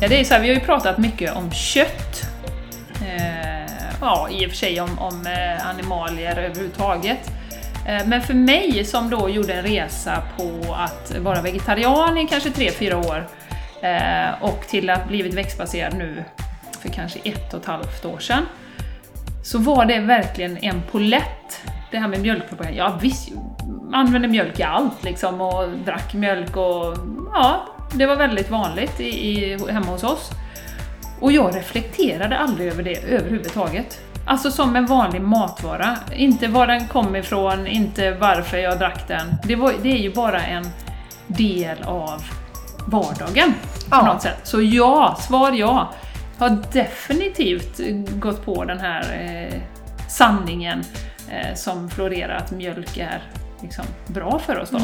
Ja, det är så här, vi har ju pratat mycket om kött. Eh, ja, i och för sig om, om eh, animalier överhuvudtaget. Eh, men för mig som då gjorde en resa på att vara vegetarian i kanske 3-4 år eh, och till att blivit växtbaserad nu för kanske ett och ett halvt år sedan. Så var det verkligen en polett, det här med mjölkpropaganda. Ja visst, använde mjölk i allt liksom och drack mjölk och ja, det var väldigt vanligt i, i, hemma hos oss. Och jag reflekterade aldrig över det överhuvudtaget. Alltså som en vanlig matvara. Inte var den kom ifrån, inte varför jag drack den. Det, var, det är ju bara en del av vardagen Ja. på något sätt. Så ja, svar ja. Jag har definitivt gått på den här eh, sanningen eh, som florerar att mjölk är liksom, bra för oss då.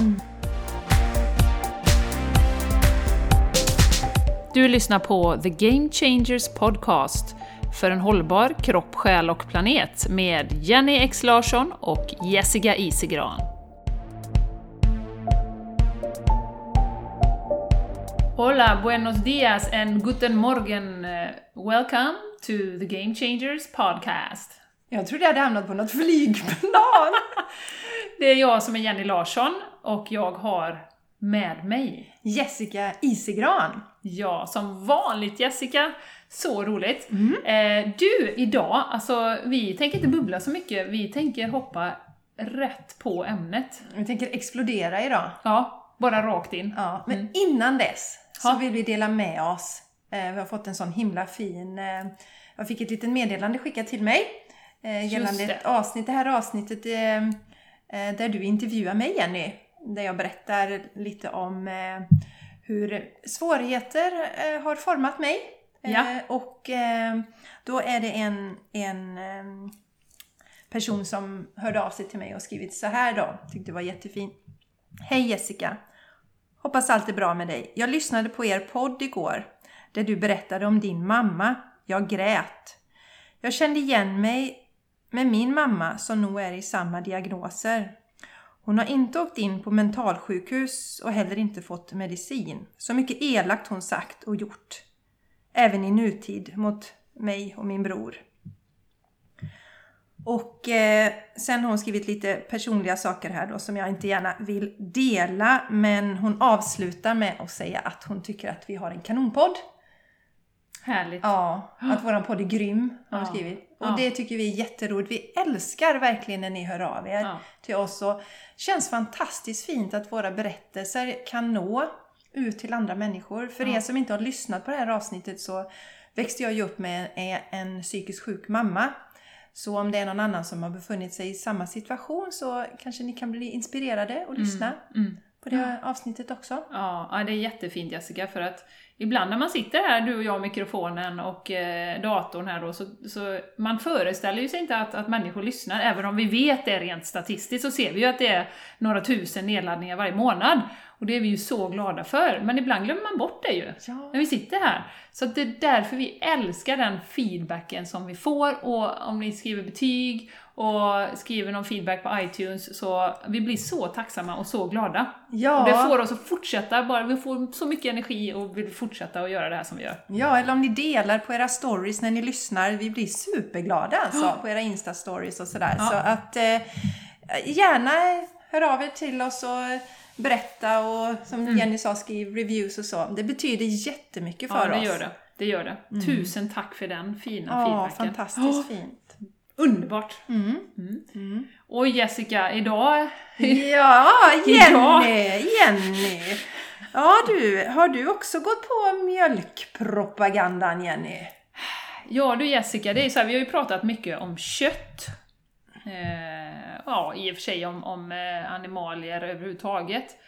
Du lyssnar på The Game Changers Podcast för en hållbar kropp, själ och planet med Jenny X Larsson och Jessica Isigran. Hola, buenos dias and guten morgen. Welcome to the Game Changers Podcast. Jag trodde jag hade hamnat på något flygplan. Det är jag som är Jenny Larsson och jag har med mig, Jessica Isigran. ja, som vanligt Jessica, så roligt. Eh, du, idag, alltså vi tänker inte bubbla så mycket, vi tänker hoppa rätt på ämnet. Vi tänker explodera idag. Ja, bara rakt in. Ja, men innan dess så Ja. vill vi dela med oss. Eh, vi har fått en sån himla fin... Eh, jag fick ett litet meddelande skickat till mig eh, gällande ett avsnitt. Det här avsnittet eh, eh, där du intervjuar mig Jenny. Där jag berättar lite om eh, hur svårigheter eh, har format mig. Ja. och eh, då är det en, en person som hörde av sig till mig och skrivit så här då. Tyckte det var jättefint. Hej Jessica! Hoppas allt är bra med dig. Jag lyssnade på er podd igår där du berättade om din mamma. Jag grät. Jag kände igen mig med min mamma som nog är i samma diagnoser. Hon har inte åkt in på mentalsjukhus och heller inte fått medicin. Så mycket elakt hon sagt och gjort. Även i nutid mot mig och min bror. Och eh, sen har hon skrivit lite personliga saker här då som jag inte gärna vill dela. Men hon avslutar med att säga att hon tycker att vi har en kanonpodd. Härligt. Ja, att våran podd är grym har hon Ja. skrivit. Och Ja. det tycker vi är jätteroligt. Vi älskar verkligen när ni hör av er Ja. till oss. Och känns fantastiskt fint att våra berättelser kan nå ut till andra människor. För er som inte har lyssnat på det här avsnittet så växte jag ju upp med en, en psykiskt sjuk mamma. Så om det är någon annan som har befunnit sig i samma situation så kanske ni kan bli inspirerade och lyssna Mm. på det avsnittet också. Ja, det är jättefint Jessica, för att ibland när man sitter här, du och jag, mikrofonen och eh, datorn här då, så, så man föreställer ju sig inte att, att människor lyssnar, även om vi vet det rent statistiskt, så ser vi ju att det är några tusen nedladdningar varje månad. Och det är vi ju så glada för, men ibland glömmer man bort det ju. Ja. När vi sitter här. Så det är därför vi älskar den feedbacken som vi får, och om ni skriver betyg och skriver någon feedback på iTunes, så vi blir så tacksamma och så glada. Ja. Och det får oss att fortsätta, bara vi får så mycket energi och vill fortsätta att göra det här som vi gör. Ja, eller om ni delar på era stories när ni lyssnar. Vi blir superglada alltså på era Insta-stories och sådär. Ja. Så att eh, gärna hör av er till oss och berätta och som Jenny sa, skriv reviews och så. Det betyder jättemycket för Ja, det oss. gör det. Det gör det. Tusen tack för den fina Ja, feedbacken. fantastiskt fint. Underbart! Mm. Mm. Och Jessica, idag... Ja, Idag. Jenny! Jenny! Ja du, har du också gått på mjölkpropagandan Jenny? Ja du Jessica, det är så här, vi har ju pratat mycket om kött. Eh, ja, i och för sig om, om eh, animalier överhuvudtaget.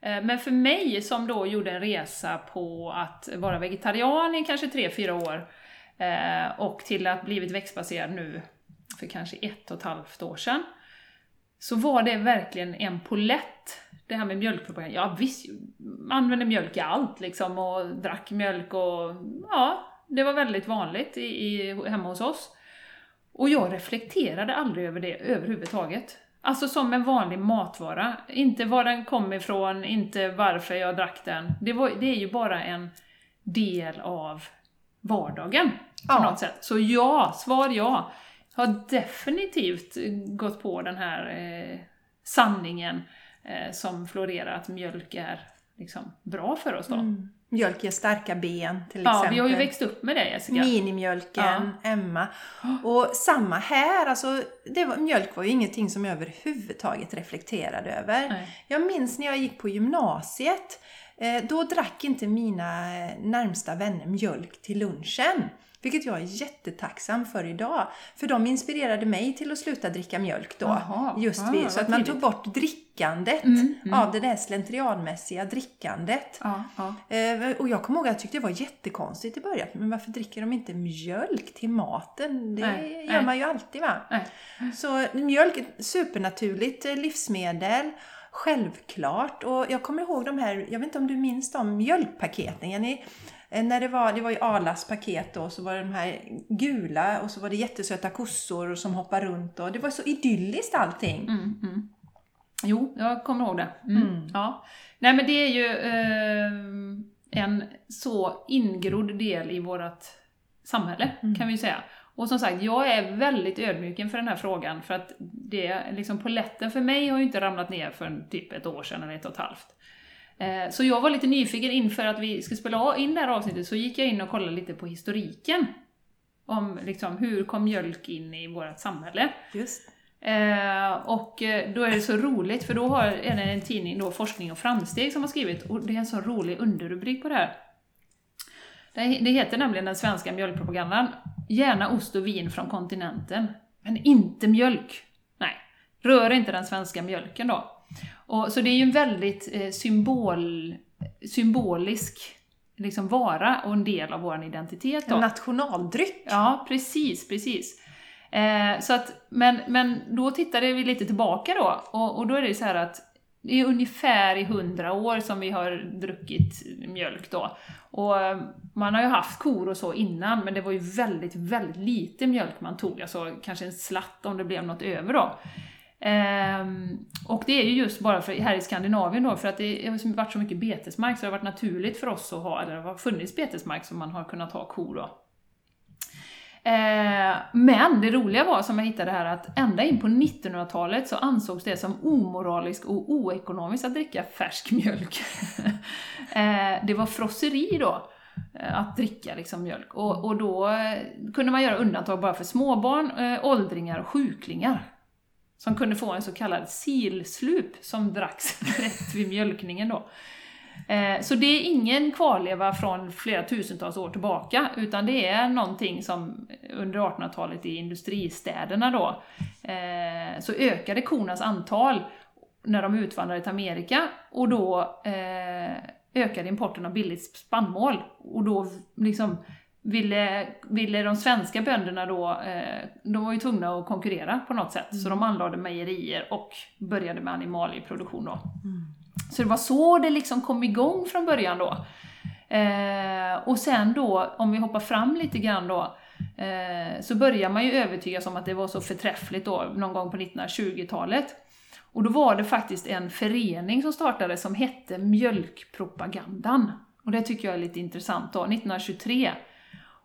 Eh, men för mig som då gjorde en resa på att vara vegetarian i kanske 3-4 år eh, och till att blivit växtbaserad nu för kanske ett och ett halvt år sedan. Så var det verkligen en polett, det här med mjölkpropaganda. Ja visst, använde mjölk i allt liksom och drack mjölk och ja, det var väldigt vanligt i, i, hemma hos oss. Och jag reflekterade aldrig över det överhuvudtaget. Alltså som en vanlig matvara. Inte var den kom ifrån, inte varför jag drack den. Det, var, det är ju bara en del av vardagen Ja. på något sätt. Så ja, svar ja. Har definitivt gått på den här eh, sanningen eh, som florerar att mjölk är liksom bra för oss då. Mm. Mjölk ger starka ben till Ja, exempel. vi har ju växt upp med det Jessica. Minimjölken, Emma. Och samma här, alltså det var, mjölk var ju ingenting som jag överhuvudtaget reflekterade över. Nej. Jag minns när jag gick på gymnasiet, eh, då drack inte mina eh, närmsta vänner mjölk till lunchen. Vilket jag är jättetacksam för idag. För de inspirerade mig till att sluta dricka mjölk då. Jaha. just Ah, vid, vad så att man tidigt. tog bort drickandet Mm, mm. av det där slentrianmässiga drickandet. Ja, ja. Eh, och jag kommer ihåg att jag tyckte det var jättekonstigt i början. Men varför dricker de inte mjölk till maten? Det Nej, gör nej. man ju alltid va? Nej. Så mjölk supernaturligt livsmedel. Självklart. Och jag kommer ihåg de här, jag vet inte om du minns de mjölkpaketen Jenny? Eh, När det var, det var ju Arlas paket då, så var det de här gula och så var det jättesöta kossor som hoppade runt och det var så idylliskt allting. Mm, mm. Jo, jag kommer ihåg det. Mm. Mm. Ja. Nej men det är ju eh, en så ingrodd del i vårt samhälle, Mm. kan vi säga. Och som sagt, jag är väldigt ödmjuk inför den här frågan, för att det, liksom poletten för mig har ju inte ramlat ner för typ ett år sedan eller ett och ett halvt. Eh, Så jag var lite nyfiken inför att vi skulle spela in det här avsnittet, så gick jag in och kollade lite på historiken. Om liksom, hur kom mjölk in i vårt samhälle? Just. Eh, och eh, då är det så roligt, för då har, är det en tidning, då, Forskning och framsteg, som har skrivit, och det är en så rolig underrubrik på det här. Det, det heter nämligen den svenska mjölkpropagandan. Gärna ost och vin från kontinenten, men inte mjölk. Nej, rör inte den svenska mjölken då. Och, så det är ju en väldigt eh, symbol, symbolisk liksom vara och en del av vår identitet. Då. En nationaldryck. Ja, precis, precis. Eh, så att, men, men då tittade vi lite tillbaka då, och, och då är det så här att det är ungefär i hundra år som vi har druckit mjölk då. Och eh, man har ju haft kor och så innan, men det var ju väldigt, väldigt lite mjölk man tog, alltså kanske en slatt om det blev något över då. Ehm, och det är ju just bara för, här i Skandinavien då, för att det har liksom varit så mycket betesmark så det har varit naturligt för oss att ha, eller det har funnits betesmark som man har kunnat ha kor då. Eh, men det roliga var som jag hittade här att ända in på 1900-talet så ansågs det som omoraliskt och oekonomiskt att dricka färsk mjölk. eh, det var frosseri då, eh, att dricka liksom mjölk. Och, och då eh, kunde man göra undantag bara för småbarn, eh, åldringar och sjuklingar. Som kunde få en så kallad silslup som dracks rätt vid mjölkningen då. Eh, så det är ingen kvarleva från flera tusentals år tillbaka, utan det är någonting som under 1800-talet i industristäderna då, eh, så ökade kornas antal när de utvandrade till Amerika, och då eh, ökade importen av billigt spannmål. Och då liksom ville, ville de svenska bönderna då, eh, de var ju tvungna att konkurrera på något sätt, så de anlade mejerier och började med animalieproduktion då. Så det var så det liksom kom igång från början då. Eh, och sen då, om vi hoppar fram lite grann då, eh, så börjar man ju övertygas om att det var så förträffligt då, någon gång på 1920-talet. Och då var det faktiskt en förening som startade som hette Mjölkpropagandan. Och det tycker jag är lite intressant då, 1923.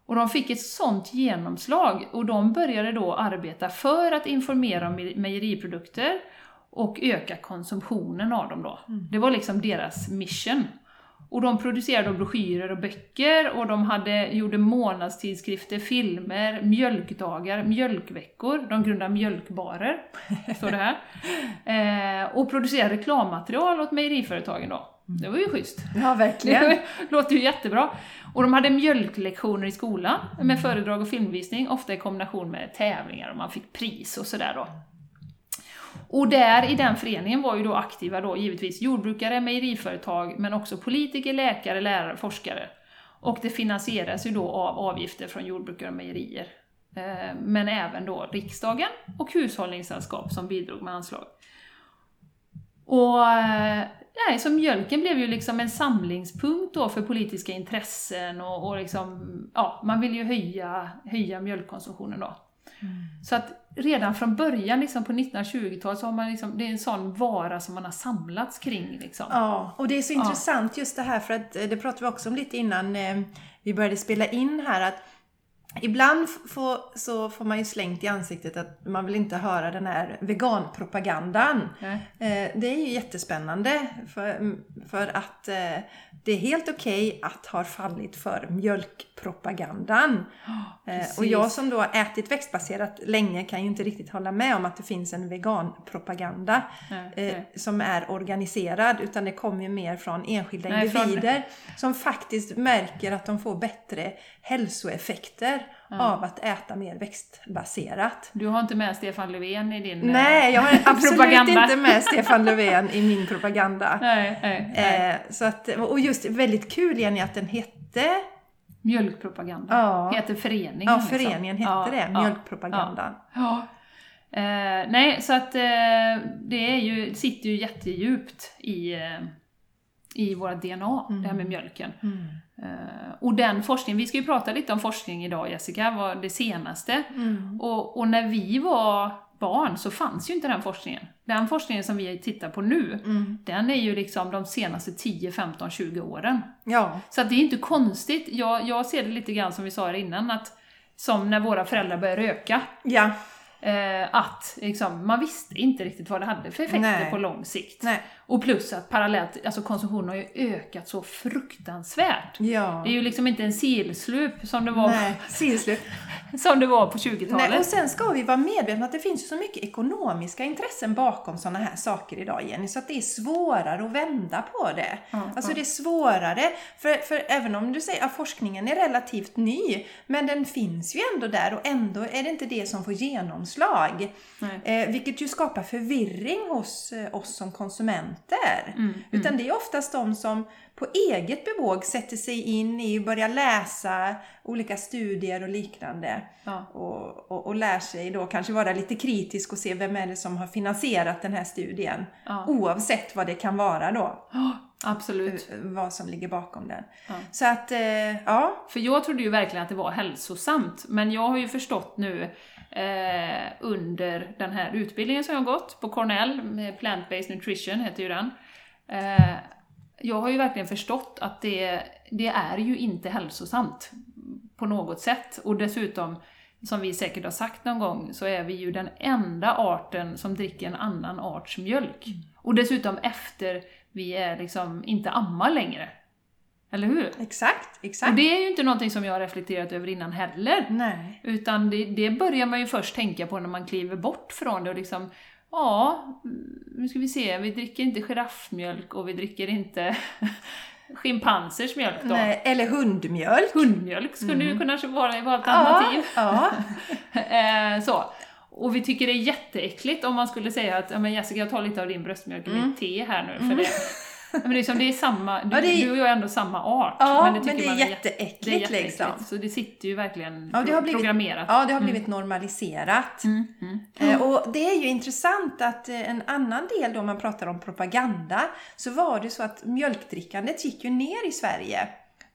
Och de fick ett sånt genomslag och de började då arbeta för att informera om me- mejeriprodukter och öka konsumtionen av dem då. Det var liksom deras mission. Och de producerade broschyrer och böcker och de hade, gjorde månadstidskrifter, filmer, mjölkdagar, mjölkveckor, de grundade mjölkbarer, står det här. Eh, och producerade reklammaterial åt mejeriföretagen då. Det var ju schysst. Ja, verkligen. Det låter ju jättebra. Och de hade mjölklektioner i skolan med föredrag och filmvisning, ofta i kombination med tävlingar och man fick pris och sådär då. Och där i den föreningen var ju då aktiva då givetvis jordbrukare, mejeriföretag, men också politiker, läkare, lärare, forskare. Och det finansieras ju då av avgifter från jordbrukare och mejerier. Eh, Men även då riksdagen och hushållningssällskap som bidrog med anslag. Och eh, nej, så mjölken blev ju liksom en samlingspunkt då för politiska intressen och, och liksom, ja, man vill ju höja, höja mjölkkonsumtionen då. Så att redan från början liksom på 1920-talet så har man liksom, det är en sån vara som man har samlats kring. Liksom. Ja, och det är så intressant just det här för att eh, det pratade vi också om lite innan eh, vi började spela in här att Ibland får, så får man ju slängt i ansiktet att man vill inte höra den här veganpropagandan. Eh, det är ju jättespännande för, för att eh, det är helt okej att ha fallit för mjölkpropagandan. Eh, precis. och jag som då har ätit växtbaserat länge kan ju inte riktigt hålla med om att det finns en veganpropaganda Nej, eh, nej. som är organiserad utan det kommer ju mer från enskilda Nej, från- individer som faktiskt märker att de får bättre hälsoeffekter av att äta mer växtbaserat. Du har inte med Stefan Löfven i din... eh, Nej, jag har absolut propaganda. inte med Stefan Löfven i min propaganda. Nej, nej, nej. Eh, så att, och just väldigt kul Jenny att den hette, Mjölkpropaganda. Ja. Heter föreningen. ja liksom. föreningen hette Ja, det, ja, Mjölkpropagandan. Ja. Eh, nej, så att eh, det är ju, sitter ju jättedjupt i, eh, i vårt DNA, det här med mjölken. Mm. Eh, och den forskningen, vi ska ju prata lite om forskning idag Jessica, var det senaste. Mm. Och, och när vi var barn så fanns ju inte den forskningen. Den forskningen som vi tittar på nu, Mm. den är ju liksom de senaste 10, 15, 20 åren. Ja, Så det är inte konstigt. Jag, jag ser det lite grann som vi sa här innan, att som när våra föräldrar började röka. ja, Eh, att liksom, man visste inte riktigt vad det hade för effekter Nej. på lång sikt. nej, Och plus att parallellt, alltså konsumtionen har ju ökat så fruktansvärt. ja. Det är ju liksom inte en sillslup som det var, Nej, som det var på Nej, 20-talet. och sen ska vi vara medvetna att det finns ju så mycket ekonomiska intressen bakom sådana här saker idag Jenny, så att det är svårare att vända på det. Ja, alltså ja. det är svårare, för, för även om du säger att forskningen är relativt ny, men den finns ju ändå där och ändå är det inte det som får genomslag. Nej. Eh, vilket ju skapar förvirring hos eh, oss som konsumenter. Mm, Utan det är oftast de som på eget bevåg sätter sig in i och börjar läsa olika studier och liknande. Ja. Och, och, och lär sig då kanske vara lite kritisk och se vem är det som har finansierat den här studien. Ja. Oavsett vad det kan vara då. Ja, absolut. eh, Vad som ligger bakom den. Ja. Så att, eh, ja. För jag trodde ju verkligen att det var hälsosamt, men jag har ju förstått nu eh, under den här utbildningen som jag gått på Cornell, med Plant-Based Nutrition heter ju den. Eh, jag har ju verkligen förstått att det, det är ju inte hälsosamt på något sätt. Och dessutom, som vi säkert har sagt någon gång, så är vi ju den enda arten som dricker en annan arts mjölk. Och dessutom efter vi är liksom inte ammar längre. Eller hur? Exakt, exakt. Och det är ju inte någonting som jag har reflekterat över innan heller. Nej. Utan det, det börjar man ju först tänka på när man kliver bort från det och liksom Ja, nu ska vi se, vi dricker inte giraffmjölk och vi dricker inte schimpansers mjölk då. Nej. Eller hundmjölk. Hundmjölk skulle ju kunna vara, ett alternativ. Ja, ja. Eh, så. Och vi tycker det är jätteäckligt om man skulle säga att ja, men Jessica, jag tar lite av din bröstmjölk i mitt te här nu. För det, men liksom, det är samma, du, Mm. Ja, det är- du och jag är ändå samma art. Ja, men men tycker det är man jätteäckligt, det är jätteäckligt. liksom. Så det sitter ju verkligen Ja, det har blivit- programmerat. Ja, det har blivit normaliserat. Mm, mm. Eh, Och det är ju intressant att eh, en annan del då man pratar om propaganda så var det så att mjölkdrickandet gick ju ner i Sverige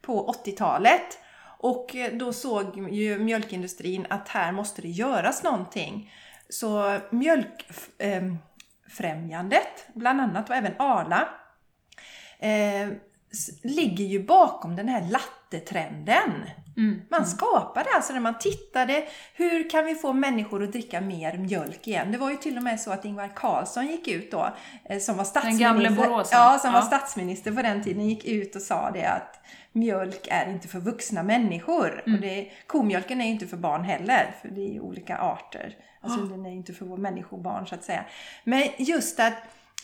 på 80-talet. Och eh, då såg ju mjölkindustrin att här måste det göras någonting. Så Mjölkfrämjandet, bland annat, och även Arla, eh, ligger ju bakom den här lattetrenden. Mm. Man skapade alltså när man tittade, hur kan vi få människor att dricka mer mjölk igen? Det var ju till och med så att Ingvar Carlsson gick ut då, eh, som var statsminister. Ja, som var Ja. statsminister på den tiden, gick ut och sa det att mjölk är inte för vuxna människor. Mm. Och det, komjölken är ju inte för barn heller, för det är olika arter. Alltså den är inte för vår människobarn så att säga. Men just att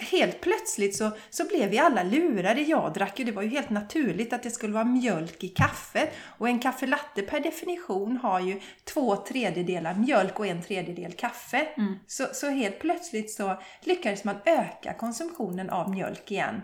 Helt plötsligt så, så blev vi alla lurade. Jag drack ju, det var ju helt naturligt att det skulle vara mjölk i kaffet. Och en kaffelatte per definition har ju två tredjedelar mjölk och en tredjedel kaffe. Mm. Så, så helt plötsligt så lyckades man öka konsumtionen av mjölk igen.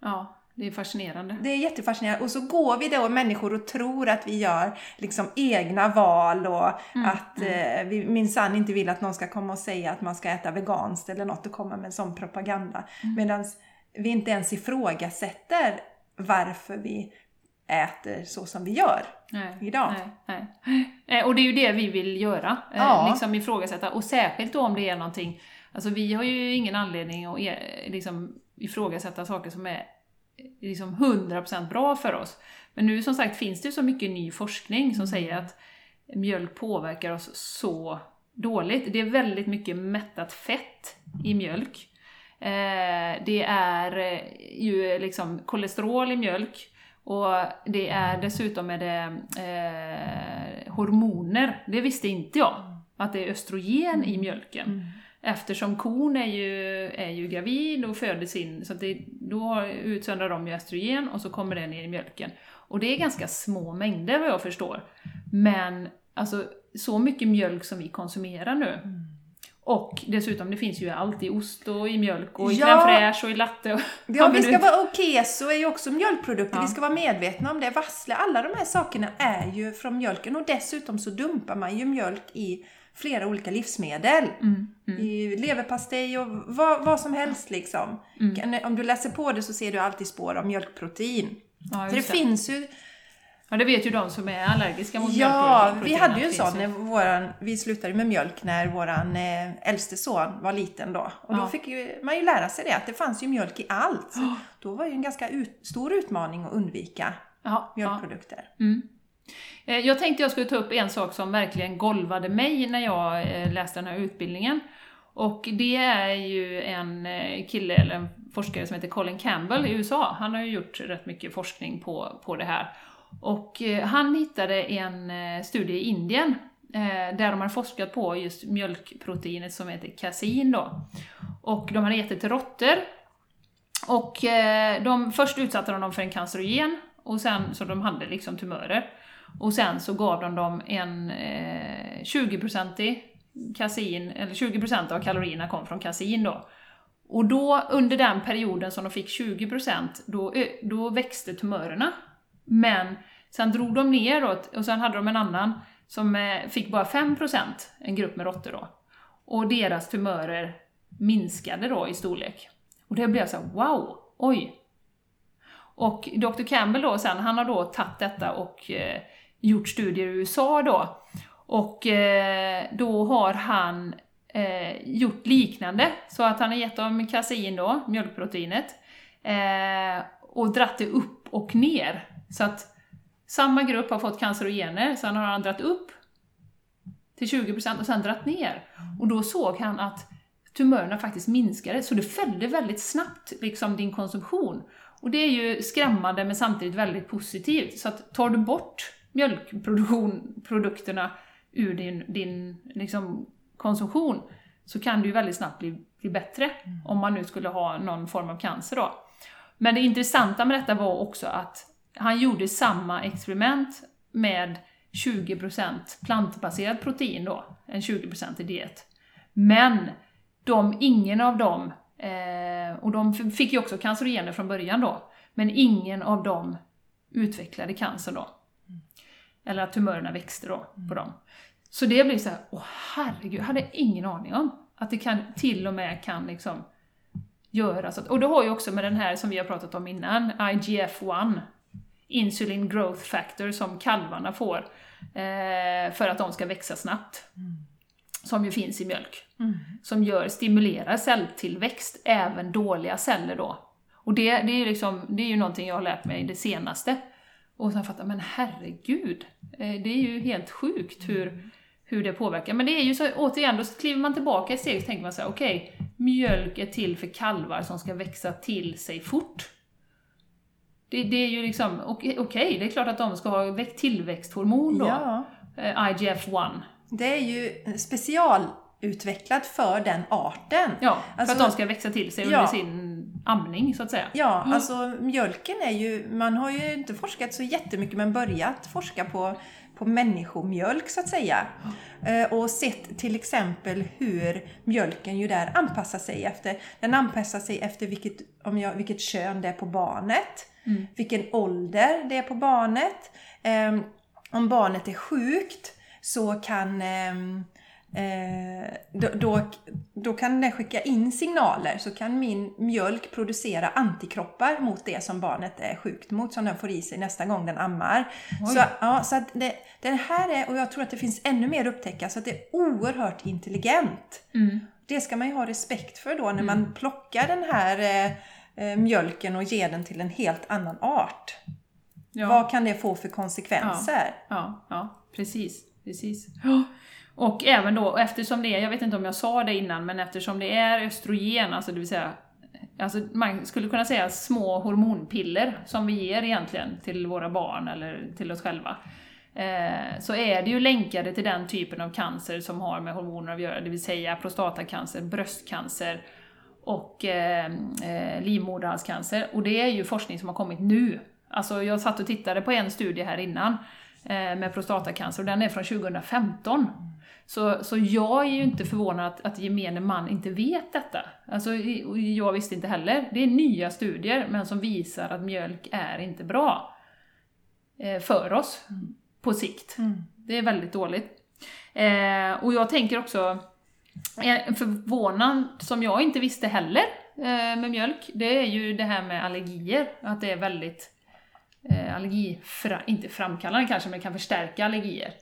Ja, det är fascinerande. Det är jättefascinerande. Och så går vi då människor och tror att vi gör liksom egna val och att Eh, vi minsann inte vill att någon ska komma och säga att man ska äta veganskt eller något och komma med sån propaganda. Medan vi inte ens ifrågasätter varför vi äter så som vi gör Nej, idag. Nej, nej. Eh, Och det är ju det vi vill göra, eh, Ja. liksom ifrågasätta. Och särskilt då om det är någonting, alltså vi har ju ingen anledning att eh, liksom, ifrågasätta saker som är liksom 100% bra för oss. Men nu som sagt finns det så mycket ny forskning som säger att mjölk påverkar oss så dåligt. Det är väldigt mycket mättat fett i mjölk. Eh, det är eh, ju liksom kolesterol i mjölk och det är dessutom är det eh, hormoner. Det visste inte jag. Att det är östrogen i mjölken. Eftersom kon är ju, är ju gravid och föder sin, så det, då utsöndrar de ju östrogen och så kommer det ner i mjölken. Och det är ganska små mängder vad jag förstår. Men alltså så mycket mjölk som vi konsumerar nu. Och dessutom, det finns ju allt i ost och i mjölk och i Ja. crème fraîche och i latte. Och, Ja, vi ska vara, och keso är ju också mjölkprodukter, Ja. vi ska vara medvetna om det. Vassle, alla de här sakerna är ju från mjölken och dessutom så dumpar man ju mjölk i flera olika livsmedel. Mm, I leverpastej och vad, vad som helst liksom. Mm. Om du läser på det så ser du alltid spår av mjölkprotein. Ja, Så det det. finns ju Ja, det vet ju de som är allergiska mot Ja, mjölkprotein. vi hade ju en sån när våran, vi slutade med mjölk när våran eh, äldste son var liten då. Och då Ja. fick ju, man ju lära sig det, att det fanns ju mjölk i allt. Så Då var det ju en ganska ut, stor utmaning att undvika Ja, ja. mjölkprodukter. Mm. Eh, jag tänkte jag skulle ta upp en sak som verkligen golvade mig när jag eh, läste den här utbildningen. Och det är ju en eh, kille, eller en forskare som heter Colin Campbell i USA. Han har ju gjort rätt mycket forskning på, på det här. Och han hittade en studie i Indien där de har forskat på just mjölkproteinet som heter kasein då. Och de hade gett det till råttor. Och de, först utsatte de dem för en cancerogen, och sen, så de hade liksom tumörer. Och sen så gav de dem en eh, 20-procentig kasein, eller 20% av kalorierna kom från kasein då. Och då, under den perioden som de fick 20%, då, då växte tumörerna. Men sen drog de neråt och sen hade de en annan som eh, fick bara 5%, en grupp med råttor då. Och deras tumörer minskade då i storlek. Och det blev så här, wow, oj. Och Dr. Campbell då sen, han har då tagit detta och eh, gjort studier i USA då. Och eh, då har han eh, gjort liknande, så att han har gett dem kasein då, mjölkproteinet, eh, och dratt det upp och ner. Så att samma grupp har fått cancerogener, sen har han dratt upp till 20% och sen dratt ner. Och då såg han att tumörerna faktiskt minskade, så det följde väldigt snabbt liksom din konsumtion. Och det är ju skrämmande men samtidigt väldigt positivt. Så att tar du bort mjölkprodukterna ur din, din liksom, konsumtion så kan det ju väldigt snabbt bli, bli bättre om man nu skulle ha någon form av cancer då. Men det intressanta med detta var också att han gjorde samma experiment med 20% plantbaserat protein då, en 20% diet. Men de, ingen av dem, eh, och de fick ju också cancerogener från början då, men ingen av dem utvecklade cancer då. Eller att tumörerna växte då på dem. Så det blev så här, åh herregud, jag hade ingen aning om att det kan, till och med kan liksom göra så. att- Och det har ju också med den här som vi har pratat om innan, IGF-1, Insulin Growth Factor, som kalvarna får eh, för att de ska växa snabbt. Som ju finns i mjölk. Som gör, stimulerar celltillväxt, även dåliga celler då. Och det, det, är ju liksom, det är ju någonting jag har lärt mig det senaste. Och sen fattar men herregud, eh, det är ju helt sjukt hur, hur det påverkar. Men det är ju så, återigen, då kliver man tillbaka ett steg och tänker man så här: okej, mjölk är till för kalvar som ska växa till sig fort. Det, det är ju liksom, okej, okej, det är klart att de ska ha växt- tillväxthormon då, Ja. eh, IGF-1. Det är ju specialutvecklat för den arten. Ja, Alltså- för att de ska växa till sig under Ja. sin amning, så att säga. Ja, alltså mjölken är ju, man har ju inte forskat så jättemycket men börjat forska på, på människomjölk så att säga. Eh, Och sett till exempel hur mjölken ju där anpassar sig efter, den anpassar sig efter vilket, om jag, vilket kön det är på barnet, vilken ålder det är på barnet. Ehm, om barnet är sjukt så kan ehm, eh, då, då, då kan den skicka in signaler så kan min mjölk producera antikroppar mot det som barnet är sjukt mot som den får i sig nästa gång den ammar. Så, ja, så det, den här är, och jag tror att det finns ännu mer att upptäcka, så att det är oerhört intelligent. Mm. Det ska man ju ha respekt för då när man plockar den här eh, eh, mjölken och ger den till en helt annan art. Ja. Vad kan det få för konsekvenser? Ja, ja precis. precis. Ja. Och även då, eftersom det är, jag vet inte om jag sa det innan, men eftersom det är östrogen, alltså det vill säga Alltså man skulle kunna säga små hormonpiller som vi ger egentligen till våra barn eller till oss själva. Eh, så är det ju länkade till den typen av cancer som har med hormoner att göra, det vill säga prostatacancer, bröstcancer och eh, eh livmoderhalscancer. Och det är ju forskning som har kommit nu. Alltså jag satt och tittade på en studie här innan med prostatacancer och den är från 2015. Så, så jag är ju inte förvånad att, att gemene man inte vet detta. Alltså, jag visste inte heller. Det är nya studier, men som visar att mjölk är inte bra eh, för oss på sikt. Det är väldigt dåligt. Eh, och jag tänker också, en förvånad som jag inte visste heller eh, med mjölk, det är ju det här med allergier. Att det är väldigt eh, allergifra, inte framkallande kanske, men kan förstärka allergier.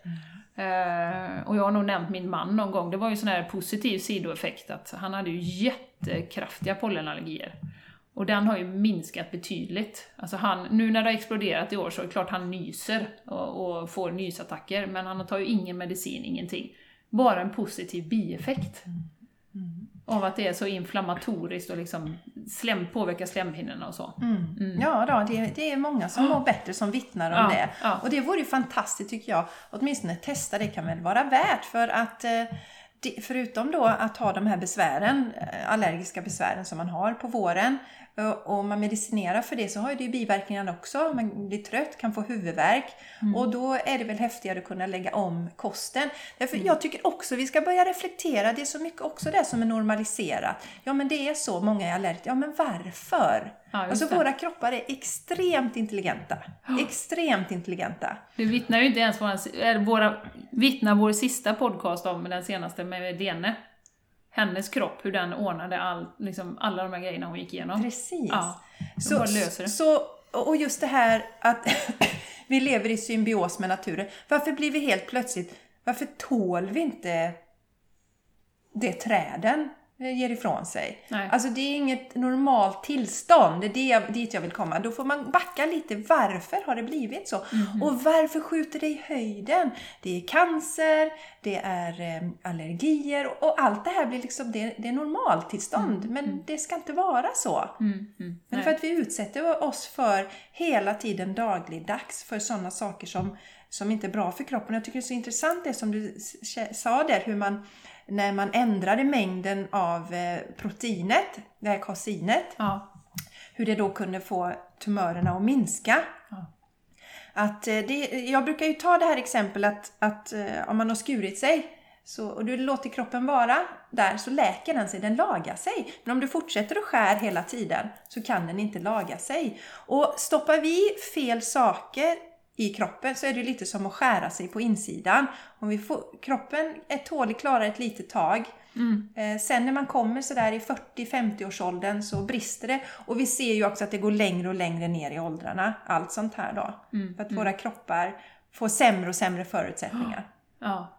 Eh, och jag har nog nämnt min man någon gång, det var ju sån här positiv sidoeffekt att han hade ju jättekraftiga pollenallergier. Och den har ju minskat betydligt. Alltså han, nu när det har exploderat i år så är det klart han nyser och, och får nysattacker, men han tar ju ingen medicin, ingenting. Bara en positiv bieffekt. Mm. Av att det är så inflammatoriskt och liksom slem, påverkar slemhinnorna och så. Ja, då, det, det är många som mår bättre som vittnar om Ja, det. ja. Och det vore ju fantastiskt tycker jag. Åtminstone testa, det kan väl vara värt för att eh, förutom då att ha de här besvären, eh, allergiska besvären som man har på våren och man medicinerar för det så har ju det ju biverkningar också. Man blir trött, kan få huvudvärk och då är det väl häftigare att kunna lägga om kosten. Därför jag tycker också vi ska börja reflektera. Det är så mycket också det som är normaliserat. Ja men det är så, många är allergiska. Ja men varför? Ja, alltså det. våra kroppar är extremt intelligenta. Extremt intelligenta. Det vittnar ju inte ens våra, våra, vittnar vår sista podcast om, den senaste med Lene. Hennes kropp, hur den ordnade all, liksom, alla de här grejerna hon gick igenom. Precis. Ja, Så, bara löser det. så, och just det här att vi lever i symbios med naturen. Varför blir vi helt plötsligt, varför tål vi inte det träden ger ifrån sig? Nej. Alltså det är inget normalt tillstånd, det är det jag, dit jag vill komma. Då får man backa lite, varför har det blivit så? Mhm. Och varför skjuter det i höjden? Det är cancer, det är eh, allergier och, och allt det här blir liksom, det, det är normaltillstånd. Men det ska inte vara så. Mm, mm, Men för att vi utsätter oss för hela tiden dagligdags för sådana saker som, som inte är bra för kroppen. Jag tycker det är så intressant det som du sa där, hur man när man ändrade mängden av eh, proteinet, det här kausinet, Ja, hur det då kunde få tumörerna att minska. Ja. Att, eh, det, jag brukar ju ta det här exemplet att, att eh, om man har skurit sig så, och du låter kroppen vara där så läker den sig, den lagar sig. Men om du fortsätter att skär hela tiden så kan den inte laga sig. Och stoppar vi fel saker i kroppen så är det lite som att skära sig på insidan. Om vi får, kroppen är tålig, klarar ett litet tag. Eh, sen när man kommer sådär i 40-50 års åldern så brister det. Och vi ser ju också att det går längre och längre ner i åldrarna. Allt sånt här då. För att våra kroppar får sämre och sämre förutsättningar. ja.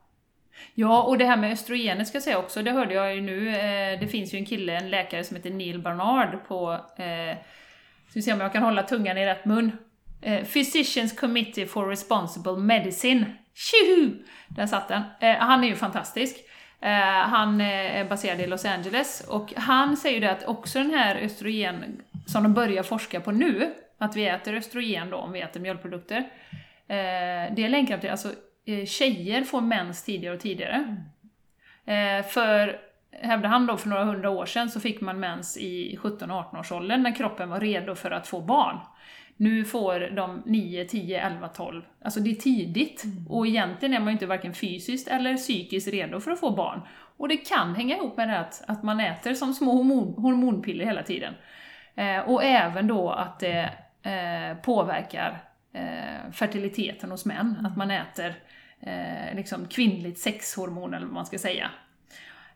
Ja, och det här med östrogenet ska jag säga också, det hörde jag ju nu. Eh, det finns ju en kille, en läkare som heter Neil Barnard på... Eh, ska vi se om jag kan hålla tungan i rätt mun. Eh, Physicians Committee for Responsible Medicine. Tjoho! Där satt den. Eh, han är ju fantastisk. Eh, han eh, är baserad i Los Angeles och han säger ju det att också den här östrogen som de börjar forska på nu, att vi äter östrogen då om vi äter mjölkprodukter, eh, det länkar till, alltså eh, tjejer får mens tidigare och tidigare. Eh, för, hävdar han då, för några hundra år sedan så fick man mens i 17-18 års åldern när kroppen var redo för att få barn. Nu får de 9, 10, 11, 12. Alltså det är tidigt. Och egentligen är man ju inte varken fysiskt eller psykiskt redo för att få barn. Och det kan hänga ihop med det att, att man äter som små hormon, hormonpiller hela tiden. Eh, och även då att det eh, påverkar eh, fertiliteten hos män. Att man äter eh, liksom kvinnligt sexhormon eller vad man ska säga.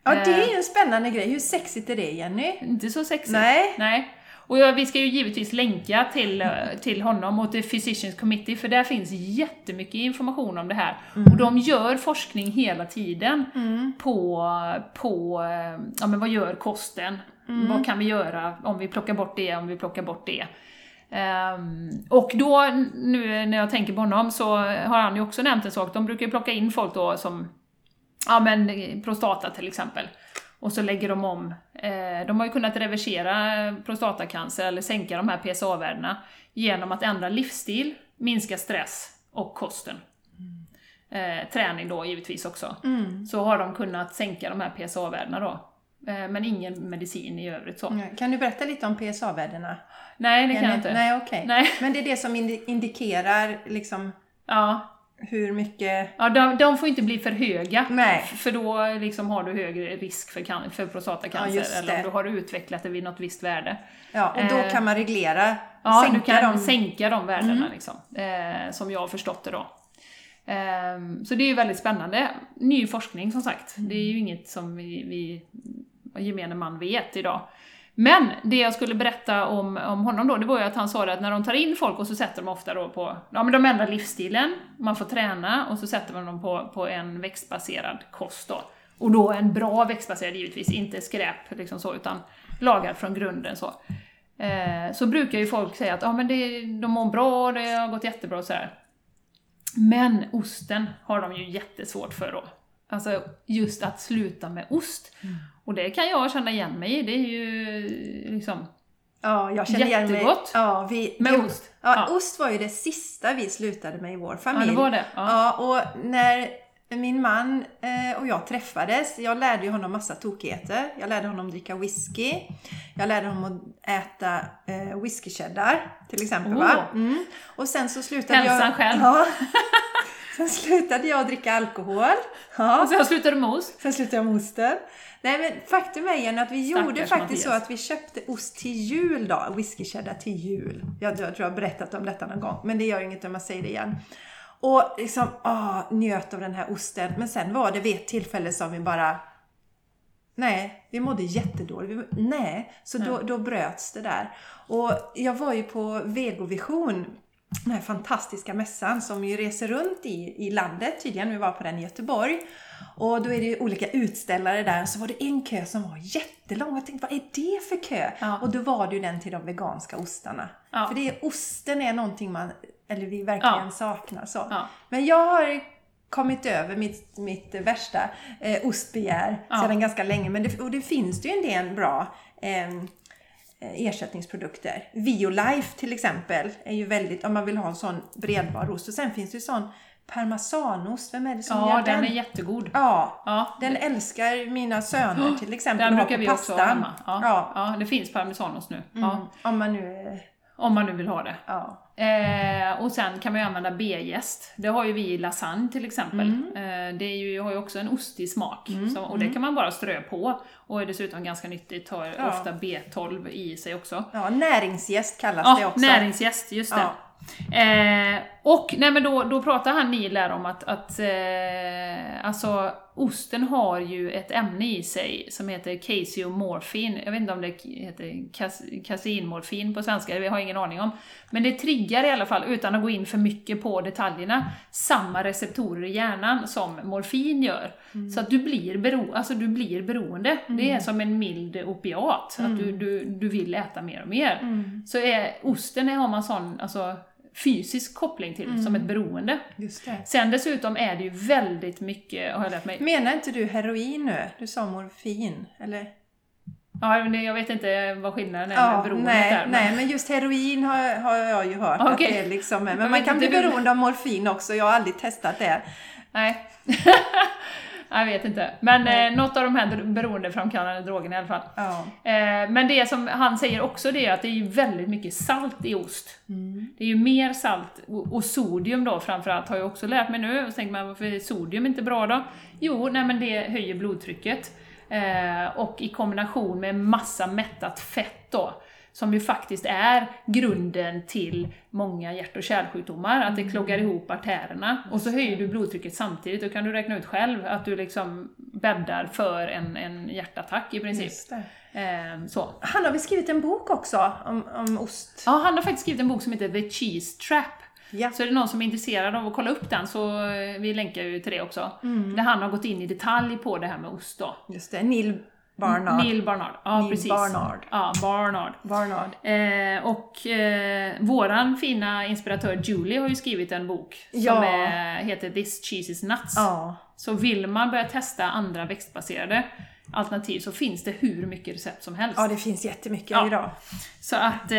Ja, det är ju en spännande grej. Hur sexigt är det, Jenny? Inte så sexigt. Nej. Nej. Och jag, vi ska ju givetvis länka till, eh, till honom och till Physicians Committee, för där finns jättemycket information om det här. Och de gör forskning hela tiden på, på eh, ja, men vad gör kosten? Vad kan vi göra om vi plockar bort det, om vi plockar bort det? Ehm, och då, nu när jag tänker på honom, så har han ju också nämnt en sak. De brukar ju plocka in folk då som, ja men prostata till exempel. Och så lägger de om. Eh, de har ju kunnat reversera prostatacancer eller sänka de här PSA-värdena genom att ändra livsstil, minska stress och kosten. Eh, träning då givetvis också. Så har de kunnat sänka de här PSA-värdena då. Eh, men ingen medicin i övrigt så. Kan du berätta lite om PSA-värdena? Nej, det kan jag inte. Nej, okej. Nej. Men det är det som indi- indikerar liksom Ja, hur mycket... Ja, de, de får inte bli för höga, Nej. för då liksom har du högre risk för, can- för Ja, prostatacancer, just eller om du har utvecklat det vid något visst värde. Ja, och då Eh, kan man reglera, Ja, sänka du kan dem. Mm. sänka de värdena, liksom, eh, som jag har förstått det då. Ehm, så det är ju väldigt spännande. Ny forskning som sagt. Mm. Det är ju inget som vi, vi gemene man vet idag. Men det jag skulle berätta om, om honom då, det var ju att han sa det att när de tar in folk och så sätter de ofta då på, ja men de ändrar livsstilen, man får träna och så sätter man dem på, på en växtbaserad kost då. Och då en bra växtbaserad givetvis, inte skräp liksom så, utan lagad från grunden så. Eh, så brukar ju folk säga att ja, men det, de mår bra, det har gått jättebra och sådär. Men osten har de ju jättesvårt för då. Alltså just att sluta med ost. Och det kan jag känna igen mig i, det är ju liksom Ja, jag känner igen mig. Jättegott. Ja, vi, med jo, ost. Ja, Ja. ost var ju det sista vi slutade med i vår familj. Ja, det var det. Ja. Ja, och när min man eh, och jag träffades, jag lärde ju honom massa tokigheter. Jag lärde honom dricka whisky. Jag lärde honom att äta eh, whisky cheddar till exempel. Oh. Va? Mm. Och sen så slutade Hälsan jag... själv. Ja. sen slutade jag dricka alkohol. Ja. Och sen slutar du med ost. Sen slutade jag med osten. Nej men faktum är igen att vi Stackars gjorde faktiskt så att vi köpte ost till jul då. Whisky cheddar till jul. Jag, jag tror jag har berättat om detta någon gång. Men det gör inget om jag säger det igen. Och liksom, ah, njöt av den här osten. Men sen var det vid ett tillfälle som vi bara Nej, vi mådde jättedåligt. Vi, nej, så då, då bröts det där. Och jag var ju på Vegovision, den här fantastiska mässan som ju reser runt i, i landet tydligen. Vi var på den i Göteborg. Och då är det ju olika utställare där. Så var det en kö som var jättelång. Jag tänkte, vad är det för kö? Ja. Och då var det ju den till de veganska ostarna. Ja. För det är, osten är någonting man, eller vi verkligen Ja. saknar. Så. Men jag har kommit över mitt, mitt värsta eh, ostbegär sedan ganska länge. Men det, och det finns ju en del bra eh, ersättningsprodukter. Violife till exempel är ju väldigt, om man vill ha en sån bredbar ost. Och sen finns det ju sån parmesanost, vem är det som Ja, gör den den? är jättegod. Ja, Ja, den älskar mina söner till exempel den brukar vi också ha pastan. hemma. Ja, Ja. ja. det finns parmesanost nu. Ja, Mm, om man nu... är- om man nu vill ha det. Ja. Eh, och sen kan man ju använda B-jäst. Det har ju vi i lasagne till exempel. Mm. Eh, det är ju, har ju också en ostig smak. Så, och det kan man bara strö på. Och är dessutom ganska nyttigt, har Ja. ofta B12 i sig också. ja, näringsgäst kallas det Ja, också. näringsgäst, just det. Eh, och nej, men då, då pratar han Neil där om att, att eh, alltså, osten har ju ett ämne i sig som heter caseomorphin. Jag vet inte om det heter kas, kasinmorfin på svenska, det har jag ingen aning om. Men det triggar i alla fall, utan att gå in för mycket på detaljerna, samma receptorer i hjärnan som morfin gör. Så att du blir, bero, alltså, du blir beroende. Det är som en mild opiat, att du, du, du vill äta mer och mer. Så är osten har man sån alltså, fysisk koppling till, som ett beroende. Just det. Sen dessutom är det ju väldigt mycket, har jag lärt mig, Menar inte du heroin nu? Du sa morfin, eller? ja, jag vet inte vad skillnaden är med Ja, beroendet nej, där. men- nej, men just heroin har, har jag ju hört att Okej. det är liksom, men man kan bli beroende av morfin också, jag har aldrig testat det. Nej. jag vet inte. Men eh, något av de här beroendeframkallande drogerna i alla fall. Ja. Eh, men det som han säger också det är att det är väldigt mycket salt i ost. Det är ju mer salt, och, och sodium då framförallt har jag också lärt mig nu. Och så tänker man varför är sodium inte bra då? Jo, nej men det höjer blodtrycket. Eh, och i kombination med massa mättat fett då, som ju faktiskt är grunden till många hjärt och kärlsjukdomar, att det kloggar ihop artärerna. Och så höjer du blodtrycket samtidigt, då kan du räkna ut själv att du liksom bäddar för en, en hjärtattack i princip. Just det. Eh, så. Han har väl skrivit en bok också om, om ost? Ja, han har faktiskt skrivit en bok som heter The Cheese Trap. Ja. Så är det någon som är intresserad av att kolla upp den så eh, vi länkar ju till det också. Där han har gått in i detalj på det här med ost då. Just det, Neil Barnard. Neil Barnard. Ja, Neil precis. Barnard. Ja, Barnard. Barnard. Eh, och eh, våran fina inspiratör Julie har ju skrivit en bok som Ja. är, heter This Cheese is Nuts. Ja. Så vill man börja testa andra växtbaserade alternativ så finns det hur mycket recept som helst. ja, det finns jättemycket Ja. idag. Så att eh,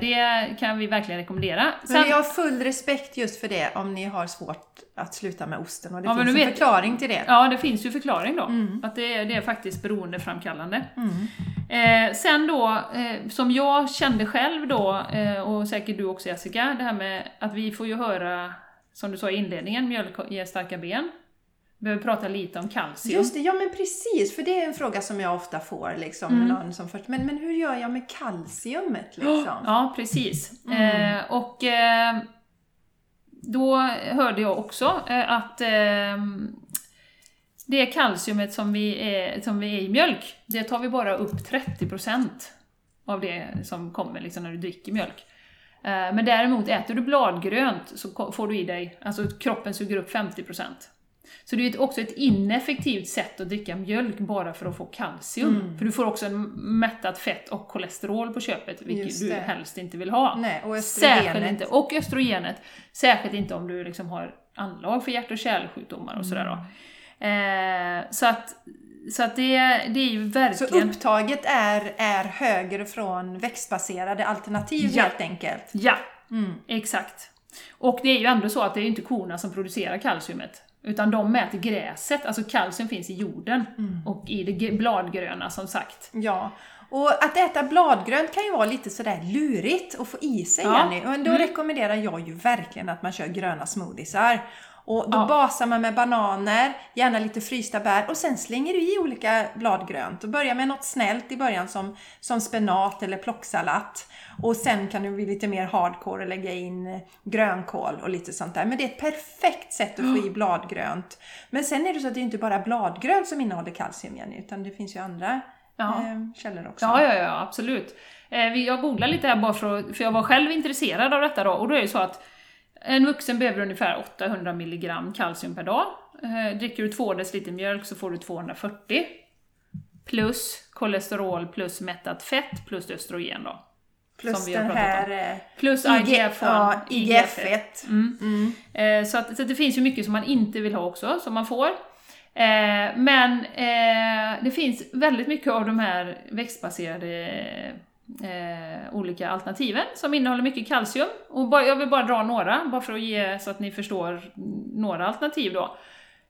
det kan vi verkligen rekommendera. Men Sen, jag har full respekt just för det om ni har svårt att sluta med osten och det Ja, men finns du en vet- förklaring till det. Ja, det finns ju förklaring då. Mm. Att det är, det är faktiskt beroendeframkallande. Eh, sen då, eh, som jag kände själv då, eh, och säkert du också Jessica, det här med att vi får ju höra, som du sa i inledningen, mjölk ger starka ben. Vi behöver prata lite om kalcium. Just det, ja men precis, för det är en fråga som jag ofta får liksom, Mm. någon som först, men, men hur gör jag med kalciumet liksom? Ja, precis. Mm. Eh, och eh, då hörde jag också eh, att eh, det kalciumet som vi, är, som vi är i mjölk, det tar vi bara upp 30% av det som kommer liksom när du dricker mjölk. Eh, men däremot äter du bladgrönt så får du i dig, alltså kroppen suger upp 50%. Så det är också ett ineffektivt sätt att dricka mjölk bara för att få kalcium. Mm. För du får också en mättat fett och kolesterol på köpet, vilket du helst inte vill ha. Nej, och Särskilt östrogenet. inte, och östrogenet. Särskilt inte om du liksom har anlag för hjärt och kärlsjukdomar och sådär då. Eh, så att, så att det, det är ju Så verkligen... upptaget är, är högre från växtbaserade alternativ Ja. helt enkelt. Ja, Mm. exakt. Och det är ju ändå så att det är inte korna som producerar kalciumet. Utan de mäter gräset, alltså kalcium finns i jorden Mm. och i det bladgröna som sagt. Ja, och att äta bladgrönt kan ju vara lite sådär lurigt att få i sig Ja. Jenny. Men då Mm. rekommenderar jag ju verkligen att man kör gröna smoothiesar. Och då Ja. basar man med bananer, gärna lite frysta bär och sen slänger du i olika bladgrönt. Och börja med något snällt i början som, som spenat eller plocksalat. Och sen kan du bli lite mer hardcore och lägga in grönkål och lite sånt där. Men det är ett perfekt sätt att få i bladgrönt. Men sen är det så att det är inte bara bladgrönt som innehåller kalcium Jenny, utan det finns ju andra Ja. eh, källor också. Ja, ja, ja, absolut. Eh, jag googlade lite här bara för för jag var själv intresserad av detta då, och då är det så att en vuxen behöver ungefär 800 mg kalcium per dag. Eh, dricker du 2 deciliter mjölk så får du 240. Plus kolesterol plus mättat fett plus östrogen då. Plus som vi har den här eh, Plus IG, IGF-1. ja, IGF-1. Mm. Mm. Eh, så, att, så att det finns ju mycket som man inte vill ha också, som man får. Eh, men eh, det finns väldigt mycket av de här växtbaserade eh, olika alternativen som innehåller mycket kalcium. Och bara, jag vill bara dra några, bara för att ge så att ni förstår några alternativ då.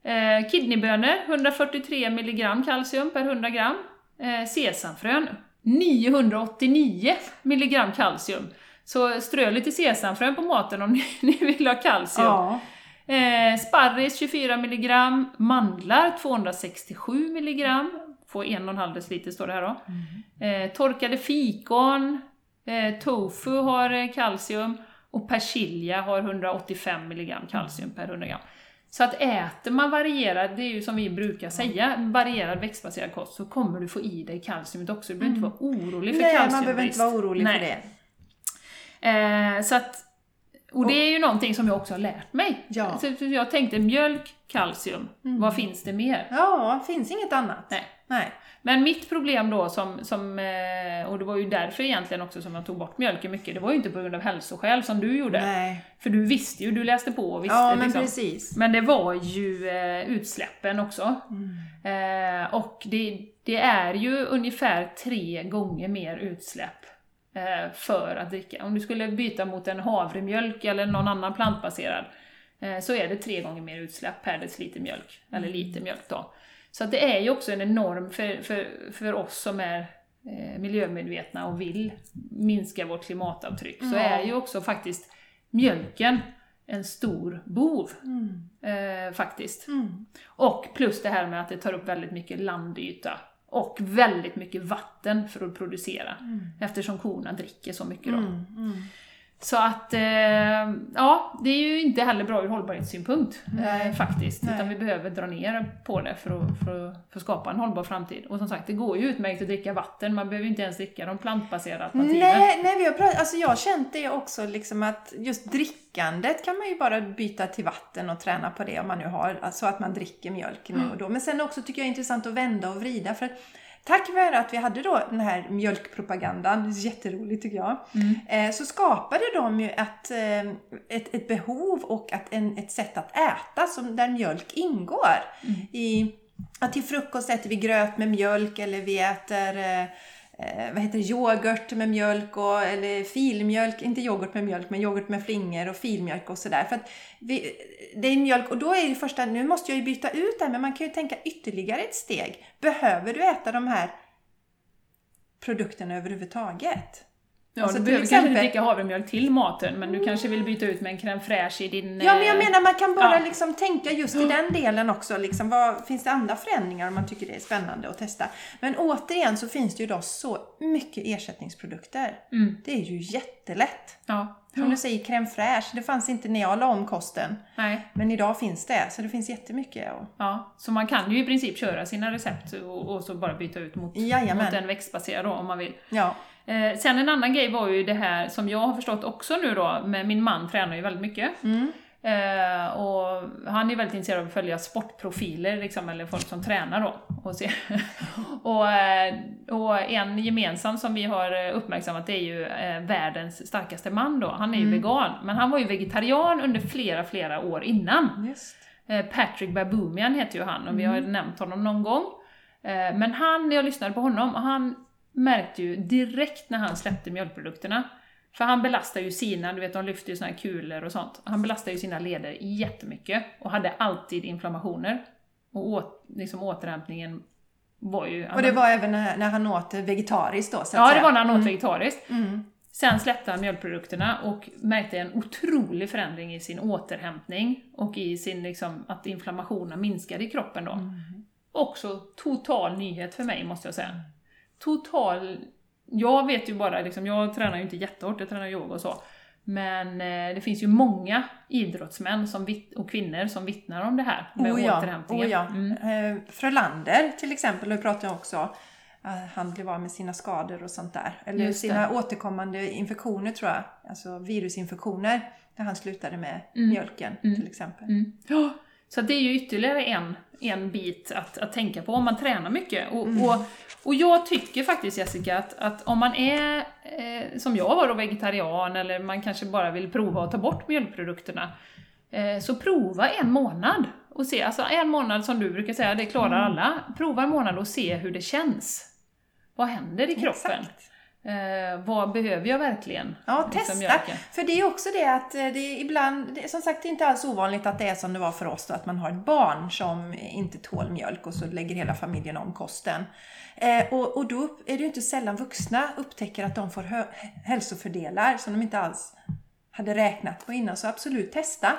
Eh, kidneybönor, 143 mg kalcium per 100 gram. Eh, sesamfrön, 989 mg kalcium. Så strö lite sesamfrön på maten om ni, ni vill ha kalcium. Ja. Eh, sparris 24 mg, mandlar 267 mg, får 1,5 deciliter står det här då. Eh, torkade fikon, eh, tofu har eh, kalcium och persilja har 185 mg kalcium per 100 gram. Så att äter man varierad, det är ju som vi brukar säga, varierad växtbaserad kost så kommer du få i dig kalciumet också. Du behöver inte vara orolig för Nej, kalciumbrist. man behöver inte vara orolig Nej. för det. Eh, så att, och det är ju någonting som jag också har lärt mig. Ja. Så, jag tänkte mjölk, kalcium, vad finns det mer? Ja, finns inget annat. Nej. Nej. Men mitt problem då, som, som, eh, och det var ju därför egentligen också som jag tog bort mjölken mycket, det var ju inte på grund av hälsoskäl som du gjorde. Nej. För du visste ju, du läste på och visste Ja, men liksom. precis. Men det var ju eh, utsläppen också. Eh, och det, det är ju ungefär tre gånger mer utsläpp eh, för att dricka. Om du skulle byta mot en havremjölk eller någon annan plantbaserad eh, så är det tre gånger mer utsläpp per deciliter mjölk, eller liter mjölk då. Så att det är ju också en enorm, för, för, för oss som är eh, miljömedvetna och vill minska vårt klimatavtryck, så Ja. är ju också faktiskt mjölken en stor bov. Mm. Eh, faktiskt. Mm. Och plus det här med att det tar upp väldigt mycket landyta Och väldigt mycket vatten för att producera, eftersom korna dricker så mycket då. Mm, mm. Så att, eh, ja, det är ju inte heller bra ur hållbarhetssynpunkt Nej. eh, faktiskt. Nej. Utan vi behöver dra ner på det för att, för, att, för att skapa en hållbar framtid. Och som sagt, det går ju utmärkt att dricka vatten, man behöver ju inte ens dricka de plantbaserade alternativen. Nej, nej, vi har pratat, alltså jag har känt det också, liksom att just drickandet kan man ju bara byta till vatten och träna på det om man nu har, alltså att man dricker mjölk nu och då. Men sen också tycker jag det är intressant att vända och vrida för att Tack vare att vi hade då den här mjölkpropagandan, jätteroligt tycker jag, eh, så skapade de ju ett, eh, ett, ett behov och att en, ett sätt att äta som, där mjölk ingår. I, att till frukost äter vi gröt med mjölk eller vi äter eh, vad heter det, yoghurt med mjölk och, eller filmjölk, inte yoghurt med mjölk men yoghurt med flingor och filmjölk och sådär. För att vi, det är mjölk och då är det första, nu måste jag ju byta ut det här men man kan ju tänka ytterligare ett steg. Behöver du äta de här produkterna överhuvudtaget? Ja, Alltså, du behöver exempel- kanske inte dricka havremjölk till maten, men du kanske vill byta ut med en crème fraîche i din... Ja, men jag eh, menar man kan bara ja. liksom tänka just i den delen också. Liksom, vad, finns det andra förändringar om man tycker det är spännande att testa? Men återigen så finns det ju idag så mycket ersättningsprodukter. Mm. Det är ju jättelätt. Ja. Som du säger, crème fraîche, det fanns inte när jag la om kosten. Nej. Men idag finns det, så det finns jättemycket. Och... Ja, så man kan ju i princip köra sina recept och, och så bara byta ut mot, Jajamän. mot en växtbaserad då, om man vill. Ja. Eh, sen en annan grej var ju det här som jag har förstått också nu då, med min man tränar ju väldigt mycket. Mm. Eh, och han är väldigt intresserad av att följa sportprofiler, liksom, eller folk som tränar då. Och, se. och, eh, och en gemensam som vi har uppmärksammat det är ju eh, världens starkaste man då. Han är ju vegan, men han var ju vegetarian under flera, flera år innan. Just. Eh, Patrick Baboumian heter ju han och vi har ju nämnt honom någon gång. Eh, Men han, när jag lyssnade på honom, han märkte ju direkt när han släppte mjölkprodukterna, för han belastar ju sina, du vet de lyfter ju såna här kulor och sånt, han belastar ju sina leder jättemycket och hade alltid inflammationer. Och åt, liksom återhämtningen var ju... Och det var även när, när han åt vegetariskt då, så Ja, det var när han åt vegetariskt. Mm. Sen släppte han mjölkprodukterna och märkte en otrolig förändring i sin återhämtning och i sin, liksom, att inflammationen minskade i kroppen då. Också total nyhet för mig, måste jag säga. Total... Jag vet ju bara, liksom, jag tränar ju inte jättehårt, jag tränar yoga och så. Men eh, det finns ju många idrottsmän som och kvinnor som vittnar om det här med Oh ja, återhämtningen. oh ja. Mm. Eh, Frölander till exempel, och pratade om också eh, han blev av med sina skador och sånt där. Eller sina återkommande infektioner tror jag. Alltså virusinfektioner. När han slutade med mjölken till exempel. Mm. Så det är ju ytterligare en, en bit att, att tänka på om man tränar mycket. Och, Mm. och, och jag tycker faktiskt Jessica att, att om man är, eh, som jag var då, vegetarian eller man kanske bara vill prova att ta bort mjölkprodukterna, eh, så prova en månad och se, alltså en månad som du brukar säga, det klarar Mm. alla. Prova en månad och se hur det känns. Vad händer i kroppen? Exakt. Eh, vad behöver jag verkligen? Ja, liksom, testa. mjölken? För det är också det att eh, det är ibland, det är som sagt det är inte alls ovanligt att det är som det var för oss då, att man har ett barn som inte tål mjölk och så lägger hela familjen om kosten. Eh, och, och då är det ju inte sällan vuxna upptäcker att de får hö- hälsofördelar som de inte alls hade räknat på innan. Så absolut, testa.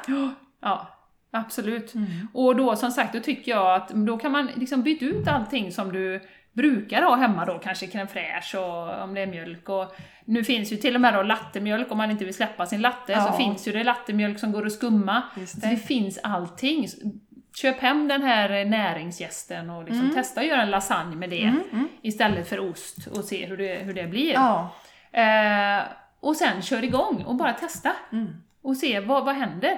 Ja, absolut. Mm. Och då som sagt, då tycker jag att då kan man liksom byta ut allting som du brukar ha hemma då, kanske crème fraîche och om det är mjölk och nu finns ju till och med då lattemjölk om man inte vill släppa sin latte Ja. så finns ju det lattemjölk som går att skumma. Så det finns allting. Köp hem den här näringsgästen och liksom testa att göra en lasagne med det istället för ost och se hur det, hur det blir. Ja, Eh, och sen kör igång och bara testa. Och se vad, vad händer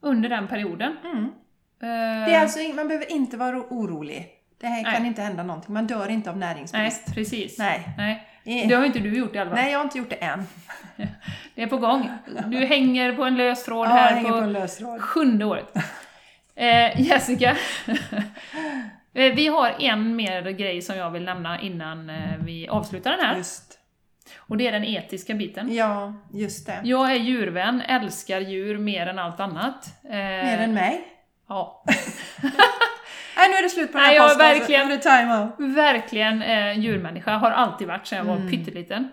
under den perioden. Mm. Eh, det är alltså, man behöver inte vara orolig. Det här kan Nej. inte hända någonting. Man dör inte av nej, näringsbrist. precis. Nej. nej. Det har inte du gjort i alla fall. Nej, jag har inte gjort det än. Det är på gång. Du hänger på en lös tråd Ja, här på, på lös tråd. sjunde året. Eh, Jessica, eh, vi har en mer grej som jag vill nämna innan eh, vi avslutar den här. Just. Och det är den etiska biten. Ja, just det. Jag är djurvän, älskar djur mer än allt annat. Eh, Mer än mig. Ja, Nej, nu är det slut på den här Nej, jag är podcasten. verkligen- det time verkligen eh, djurmänniska, har alltid varit sedan jag var Mm. pytteliten.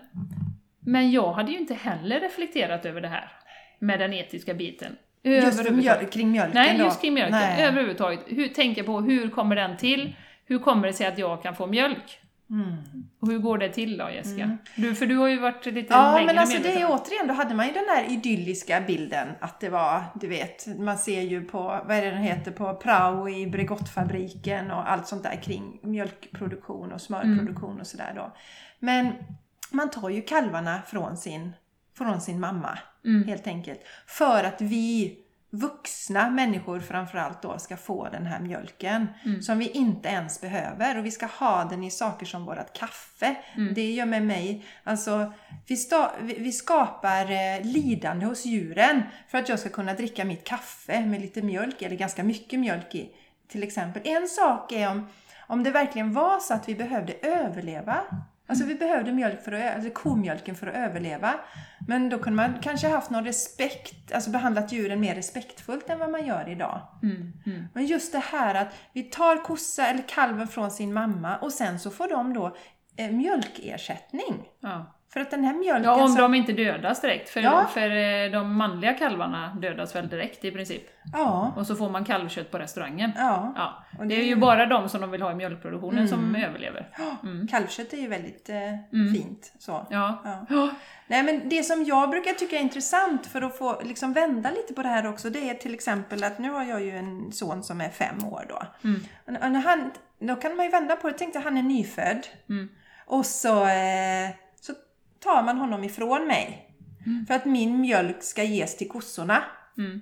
Men jag hade ju inte heller reflekterat över det här med den etiska biten. Just mjöl- kring mjölken Nej, då? just kring mjölken. Nej. Överhuvudtaget. Hur, tänka på hur kommer den till? hur kommer det sig att jag kan få mjölk? Mm. Och hur går det till då Jessica? Du, för du har ju varit lite Ja, längre men alltså det medveten. är återigen, då hade man ju den där idylliska bilden att det var, du vet, man ser ju på, vad är det den heter, på Prao i Bregottfabriken och allt sånt där kring mjölkproduktion och smörproduktion och sådär då. Men man tar ju kalvarna från sin, från sin mamma, helt enkelt. För att vi vuxna människor framförallt då ska få den här mjölken som vi inte ens behöver. Och vi ska ha den i saker som vårat kaffe. Det gör med mig, alltså vi, sta- vi skapar eh, lidande hos djuren för att jag ska kunna dricka mitt kaffe med lite mjölk eller ganska mycket mjölk i till exempel. En sak är om, om det verkligen var så att vi behövde överleva Alltså vi behövde mjölk för att, alltså komjölken för att överleva. Men då kunde man kanske haft någon respekt, alltså behandlat djuren mer respektfullt än vad man gör idag. Mm, mm. Men just det här att vi tar kossa eller kalven från sin mamma och sen så får de då eh, mjölkersättning. Ja. För att den här mjölken ja, om som... de inte dödas direkt. För, Ja. för eh, de manliga kalvarna dödas väl direkt i princip. Ja, Och så får man kalvkött på restaurangen. ja. Ja. Och Det är det- ju bara de som de vill ha i mjölkproduktionen som överlever. Mm. Kalvkött är ju väldigt eh, fint. Så. Ja. Ja. Nej, men det som jag brukar tycka är intressant för att få liksom vända lite på det här också, det är till exempel att nu har jag ju en son som är fem år då. Mm. Och och han, då kan man ju vända på det. Tänk dig han är nyfödd. Mm. Och så, eh, tar man honom ifrån mig. För att min mjölk ska ges till kossorna. Mm.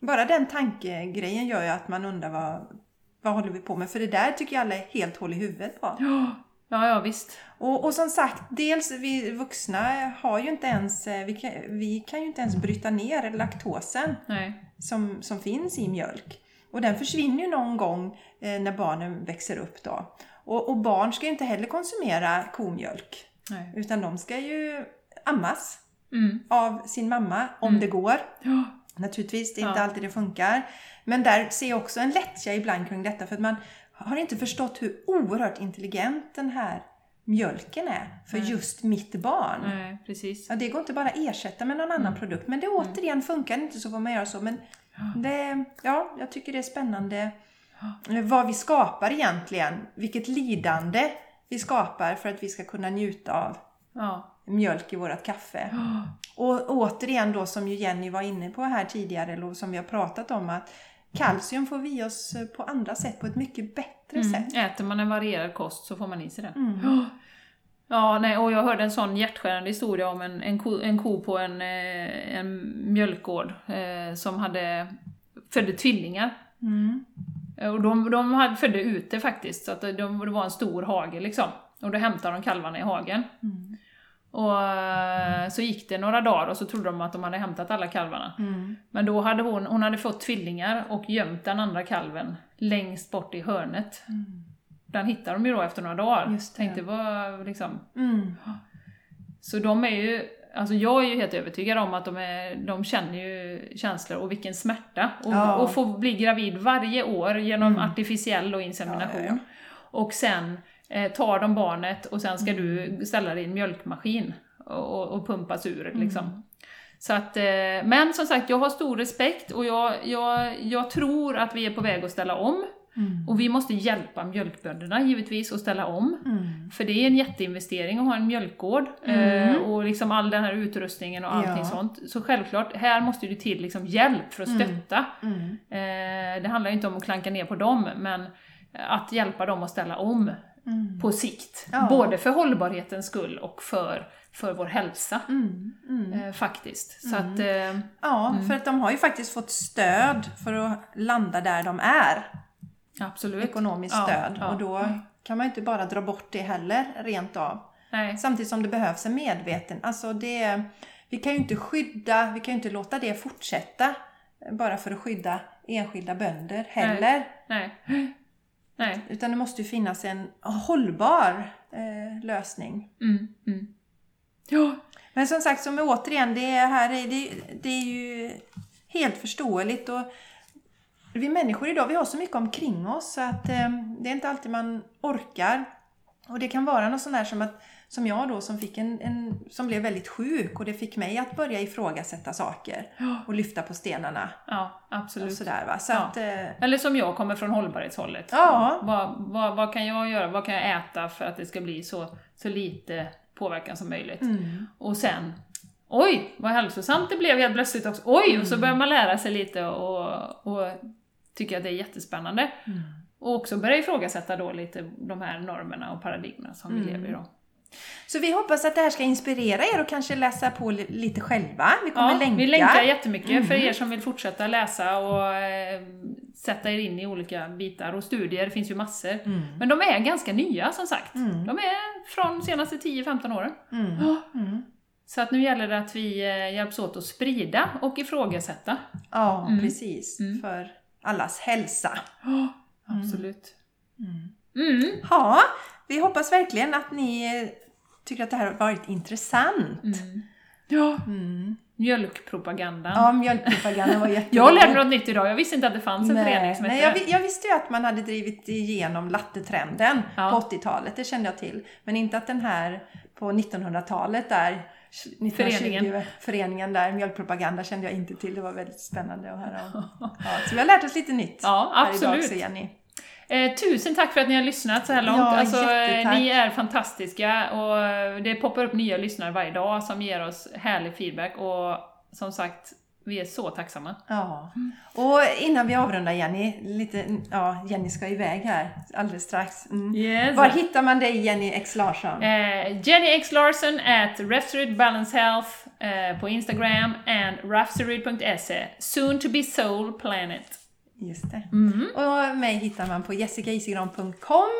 Bara den tankegrejen gör ju att man undrar vad, vad håller vi på med? För det där tycker jag alla är helt hål i huvudet på. Ja, ja, ja visst. Och, och som sagt, dels vi vuxna har ju inte ens, eh, vi kan, vi kan ju inte ens bryta ner laktosen Nej. som, som finns i mjölk. Och den försvinner ju någon gång eh, när barnen växer upp då. Och, och barn ska ju inte heller konsumera komjölk. Nej. Utan de ska ju ammas Mm. av sin mamma om det går. Ja. Naturligtvis, det är inte Ja. alltid det funkar. Men där ser jag också en lättja ibland kring detta för att man har inte förstått hur oerhört intelligent den här mjölken är för just mitt barn. Nej, precis. Ja, det går inte bara att ersätta med någon annan Mm. produkt. Men det återigen funkar inte så får man göra så. Men det, ja, jag tycker det är spännande eh, vad vi skapar egentligen. Vilket lidande vi skapar för att vi ska kunna njuta av Ja. mjölk i vårt kaffe. Och återigen då som ju Jenny var inne på här tidigare, eller som vi har pratat om, att kalcium får vi i oss på andra sätt, på ett mycket bättre sätt. Mm. Äter man en varierad kost så får man i sig det. Mm. Ja. Ja, nej, och jag hörde en sån hjärtskärande historia om en, en, ko, en ko på en, eh, en mjölkgård eh, som hade födde tvillingar. Mm. Eh, Och de, de födde ute faktiskt, så att de, det var en stor hage liksom. Och då hämtade de kalvarna i hagen. Mm. Och eh, så gick det några dagar och så trodde de att de hade hämtat alla kalvarna. Mm. Men då hade hon, hon hade fått tvillingar och gömt den andra kalven längst bort i hörnet. Den hittade de ju då efter några dagar. Just det. Tänkte vad liksom... Mm. Så de är ju, alltså jag är ju helt övertygad om att de, är, de känner ju känslor och vilken smärta. Och, Ja. och få bli gravid varje år genom artificiell och insemination. Ja, Och sen eh, tar de barnet och sen ska du ställa din mjölkmaskin och, och, pumpas ur liksom. Så att, eh, men som sagt, jag har stor respekt och jag, jag, jag tror att vi är på väg att ställa om. Mm. Och vi måste hjälpa mjölkbönderna givetvis att ställa om. Mm. För det är en jätteinvestering att ha en mjölkgård eh, och liksom all den här utrustningen och allting Ja. sånt. Så självklart, här måste det till liksom hjälp för att stötta. Mm. Eh, det handlar ju inte om att klanka ner på dem, men att hjälpa dem att ställa om Mm. på sikt. Ja. Både för hållbarhetens skull och för, för vår hälsa. Mm. Mm. Eh, faktiskt. Så att, eh, Ja, för att de har ju faktiskt fått stöd för att landa där de är. Absolut. Ekonomiskt Ja, stöd. ja. Och då kan man ju inte bara dra bort det heller, rent av. Nej. Samtidigt som det behövs en medveten. Alltså det, vi kan ju inte skydda, vi kan ju inte låta det fortsätta bara för att skydda enskilda bönder heller. Nej. Nej. Utan det måste ju finnas en hållbar eh, lösning. Mm. Mm. Ja. Men som sagt, som återigen, det är, här är, det, det är ju helt förståeligt. Och vi människor idag, vi har så mycket omkring oss så att eh, det är inte alltid man orkar. Och det kan vara något sånt där som att som jag då som, fick en, en, som blev väldigt sjuk och det fick mig att börja ifrågasätta saker och lyfta på stenarna Ja, och absolut. sådär va. Så Ja. att, eh, Eller som jag kommer från hållbarhetshållet. Ja. Vad, vad, vad kan jag göra? Vad kan jag äta för att det ska bli så, så lite påverkan som möjligt? mm, Och sen, oj vad hälsosamt det blev helt plötsligt också. Oj! Och Mm. så börjar man lära sig lite och, och tycker att det är jättespännande. mm. Och också börja ifrågasätta då lite de här normerna och paradigmerna som Mm. vi lever i då. Så vi hoppas att det här ska inspirera er och kanske läsa på li- lite själva. Vi kommer Ja, länka. vi länkar jättemycket Mm. för er som vill fortsätta läsa och eh, sätta er in i olika bitar och studier, det finns ju massor. Mm. Men de är ganska nya som sagt. Mm. De är från de senaste 10-15 åren. Mm. Så att nu gäller det att vi eh, hjälps åt att sprida och ifrågasätta. Ja, Mm. precis. För allas hälsa. Absolut. Mm. Mm. Ja, vi hoppas verkligen att ni tycker att det här har varit intressant. Mm. Ja, mjölkpropagandan. Ja, mjölkpropagandan var jätterolig. Jag lärde mig något nytt idag, jag visste inte att det fanns en Nej, förening som nej, hette jag, vi- jag visste ju att man hade drivit igenom lattetrenden Ja. på 80-talet, det kände jag till. Men inte att den här på 1900-talet där, 1920, Föreningen. föreningen där, mjölkpropaganda kände jag inte till. Det var väldigt spännande att höra om. Ja, så vi har lärt oss lite nytt Ja, här idag absolut. också, Jenny. Eh, tusen tack för att ni har lyssnat så här långt. Ja, alltså, eh, ni är fantastiska och eh, det poppar upp nya lyssnare varje dag som ger oss härlig feedback och som sagt, vi är så tacksamma. Ja. Och innan vi avrundar Jenny, lite, ja, Jenny ska iväg här alldeles strax. Mm. Yes. Var hittar man dig Jenny X Larsson? Eh, Jenny X Larson at Rafsaryd Balance Health eh, på Instagram and rafsaryd.se. Soon to be Soul Planet. Just det. Mm. Och mig hittar man på jessicaisigran.com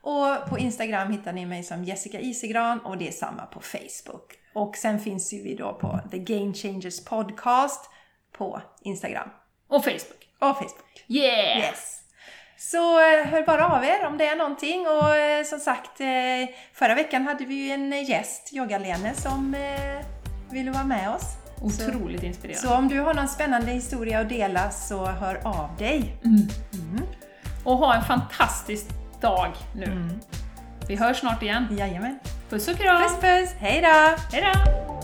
och på Instagram hittar ni mig som Jessica Isigran och det är samma på Facebook. Och sen finns ju vi då på The Game Changers Podcast på Instagram Och Facebook. och Facebook. Yeah! Yes! Så eh, hör bara av er om det är någonting och eh, som sagt eh, förra veckan hade vi ju en gäst, Yoga-Lene, som ville vara med oss. Otroligt inspirerande. Så om du har någon spännande historia att dela så hör av dig. Och ha en fantastisk dag nu. Mm. Vi hörs snart igen. Jajamän. Puss och kram! Puss puss, hej då! Hejdå!